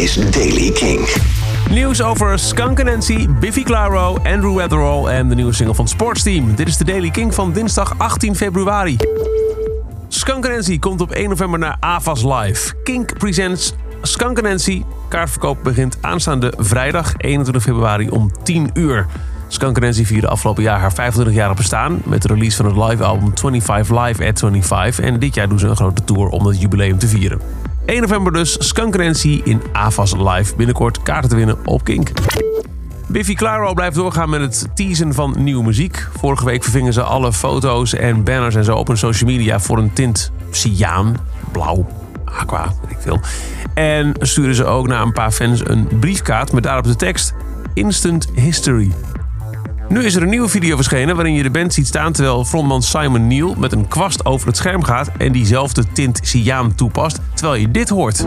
is Daily King. Nieuws over Skunk Nancy, Biffy Clyro, Andrew Weatherall en de nieuwe single van Sportsteam. Dit is de Daily King van dinsdag 18 februari. Skunk Nancy komt op 1 november naar AVAS Live. Kink presents Skunk Nancy. Kaartverkoop begint aanstaande vrijdag 21 februari om 10 uur. Skunk Nancy vierde afgelopen jaar haar 25 jaar bestaan... met de release van het live-album 25 Live at 25. En dit jaar doen ze een grote tour om dat jubileum te vieren. 1 november dus Skunk Nancy in AVAS Live. Binnenkort kaarten te winnen op Kink. Biffy Clyro blijft doorgaan met het teasen van nieuwe muziek. Vorige week vervingen ze alle foto's en banners en zo op hun social media voor een tint cyaan, blauw, aqua, weet ik veel. En sturen ze ook naar een paar fans een briefkaart met daarop de tekst Instant History. Nu is er een nieuwe video verschenen waarin je de band ziet staan terwijl frontman Simon Neil met een kwast over het scherm gaat en diezelfde tint cyaan toepast, terwijl je dit hoort.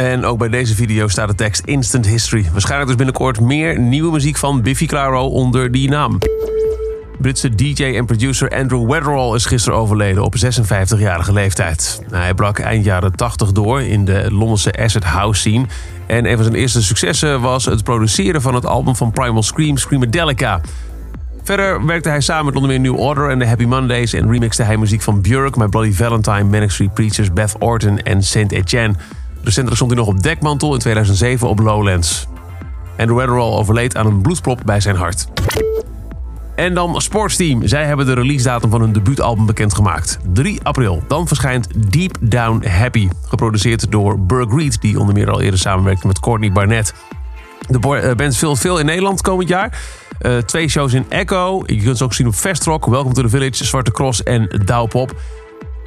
En ook bij deze video staat de tekst Instant History. Waarschijnlijk dus binnenkort meer nieuwe muziek van Biffy Clyro onder die naam. Britse DJ en producer Andrew Weatherall is gisteren overleden op 56-jarige leeftijd. Hij brak eind jaren 80 door in de Londense acid house scene. En een van zijn eerste successen was het produceren van het album van Primal Scream, Screamadelica. Verder werkte hij samen met onder meer New Order en The Happy Mondays... en remixte hij muziek van Björk, My Bloody Valentine, Manic Street Preachers, Beth Orton en Saint Etienne... Recentelijk stond hij nog op dekmantel in 2007 op Lowlands. Andrew Weatherall overleed aan een bloedprop bij zijn hart. En dan Sportsteam. Zij hebben de releasedatum van hun debuutalbum bekendgemaakt. 3 april. Dan verschijnt Deep Down Happy. Geproduceerd door Burg Reed, die onder meer al eerder samenwerkte met Courtney Barnett. De band speelt veel in Nederland komend jaar. Uh, twee shows in Echo. Je kunt ze ook zien op Festrock, Welcome to the Village, Zwarte Cross en Douwpop.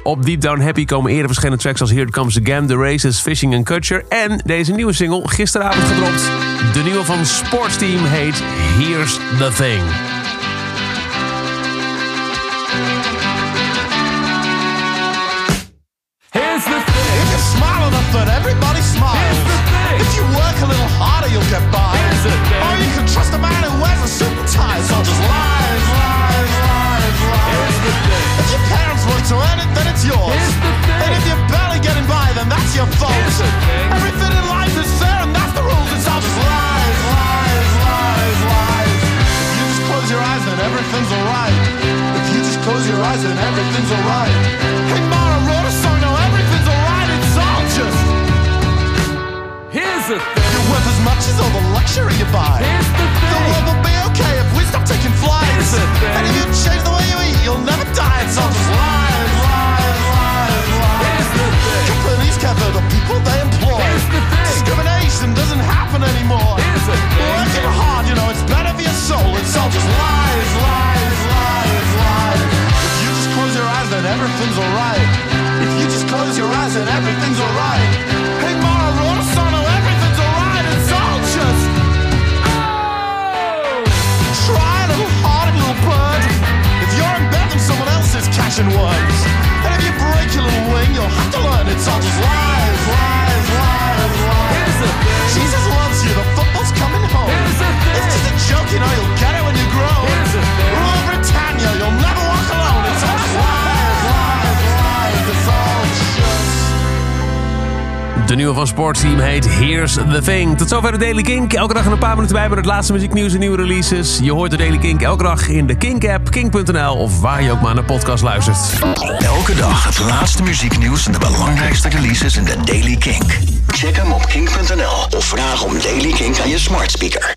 Op Deep Down Happy komen eerder verschillende tracks als Here Comes Again, The Races, Fishing and Culture. En deze nieuwe single, gisteravond gedropt. De nieuwe van Sportsteam heet Here's the Thing. Eyes, everything's alright. Hey, Mara wrote a song, now everything's alright. It's all just. Here's the thing. You're worth as much as all the luxury you buy. Here's the thing. The world will be okay if we stop taking flights. Here's the thing. And if you change the way you eat, you'll never die. It's all just lies, and everything's alright. De nieuwe van Sportsteam heet Here's the Thing. Tot zover de Daily Kink. Elke dag een paar minuten bij met het laatste muzieknieuws en nieuwe releases. Je hoort de Daily Kink elke dag in de Kink-app, kink.nl of waar je ook maar naar podcast luistert. Elke dag het laatste muzieknieuws en de belangrijkste releases in de Daily Kink. Check hem op kink.nl of vraag om Daily Kink aan je smart speaker.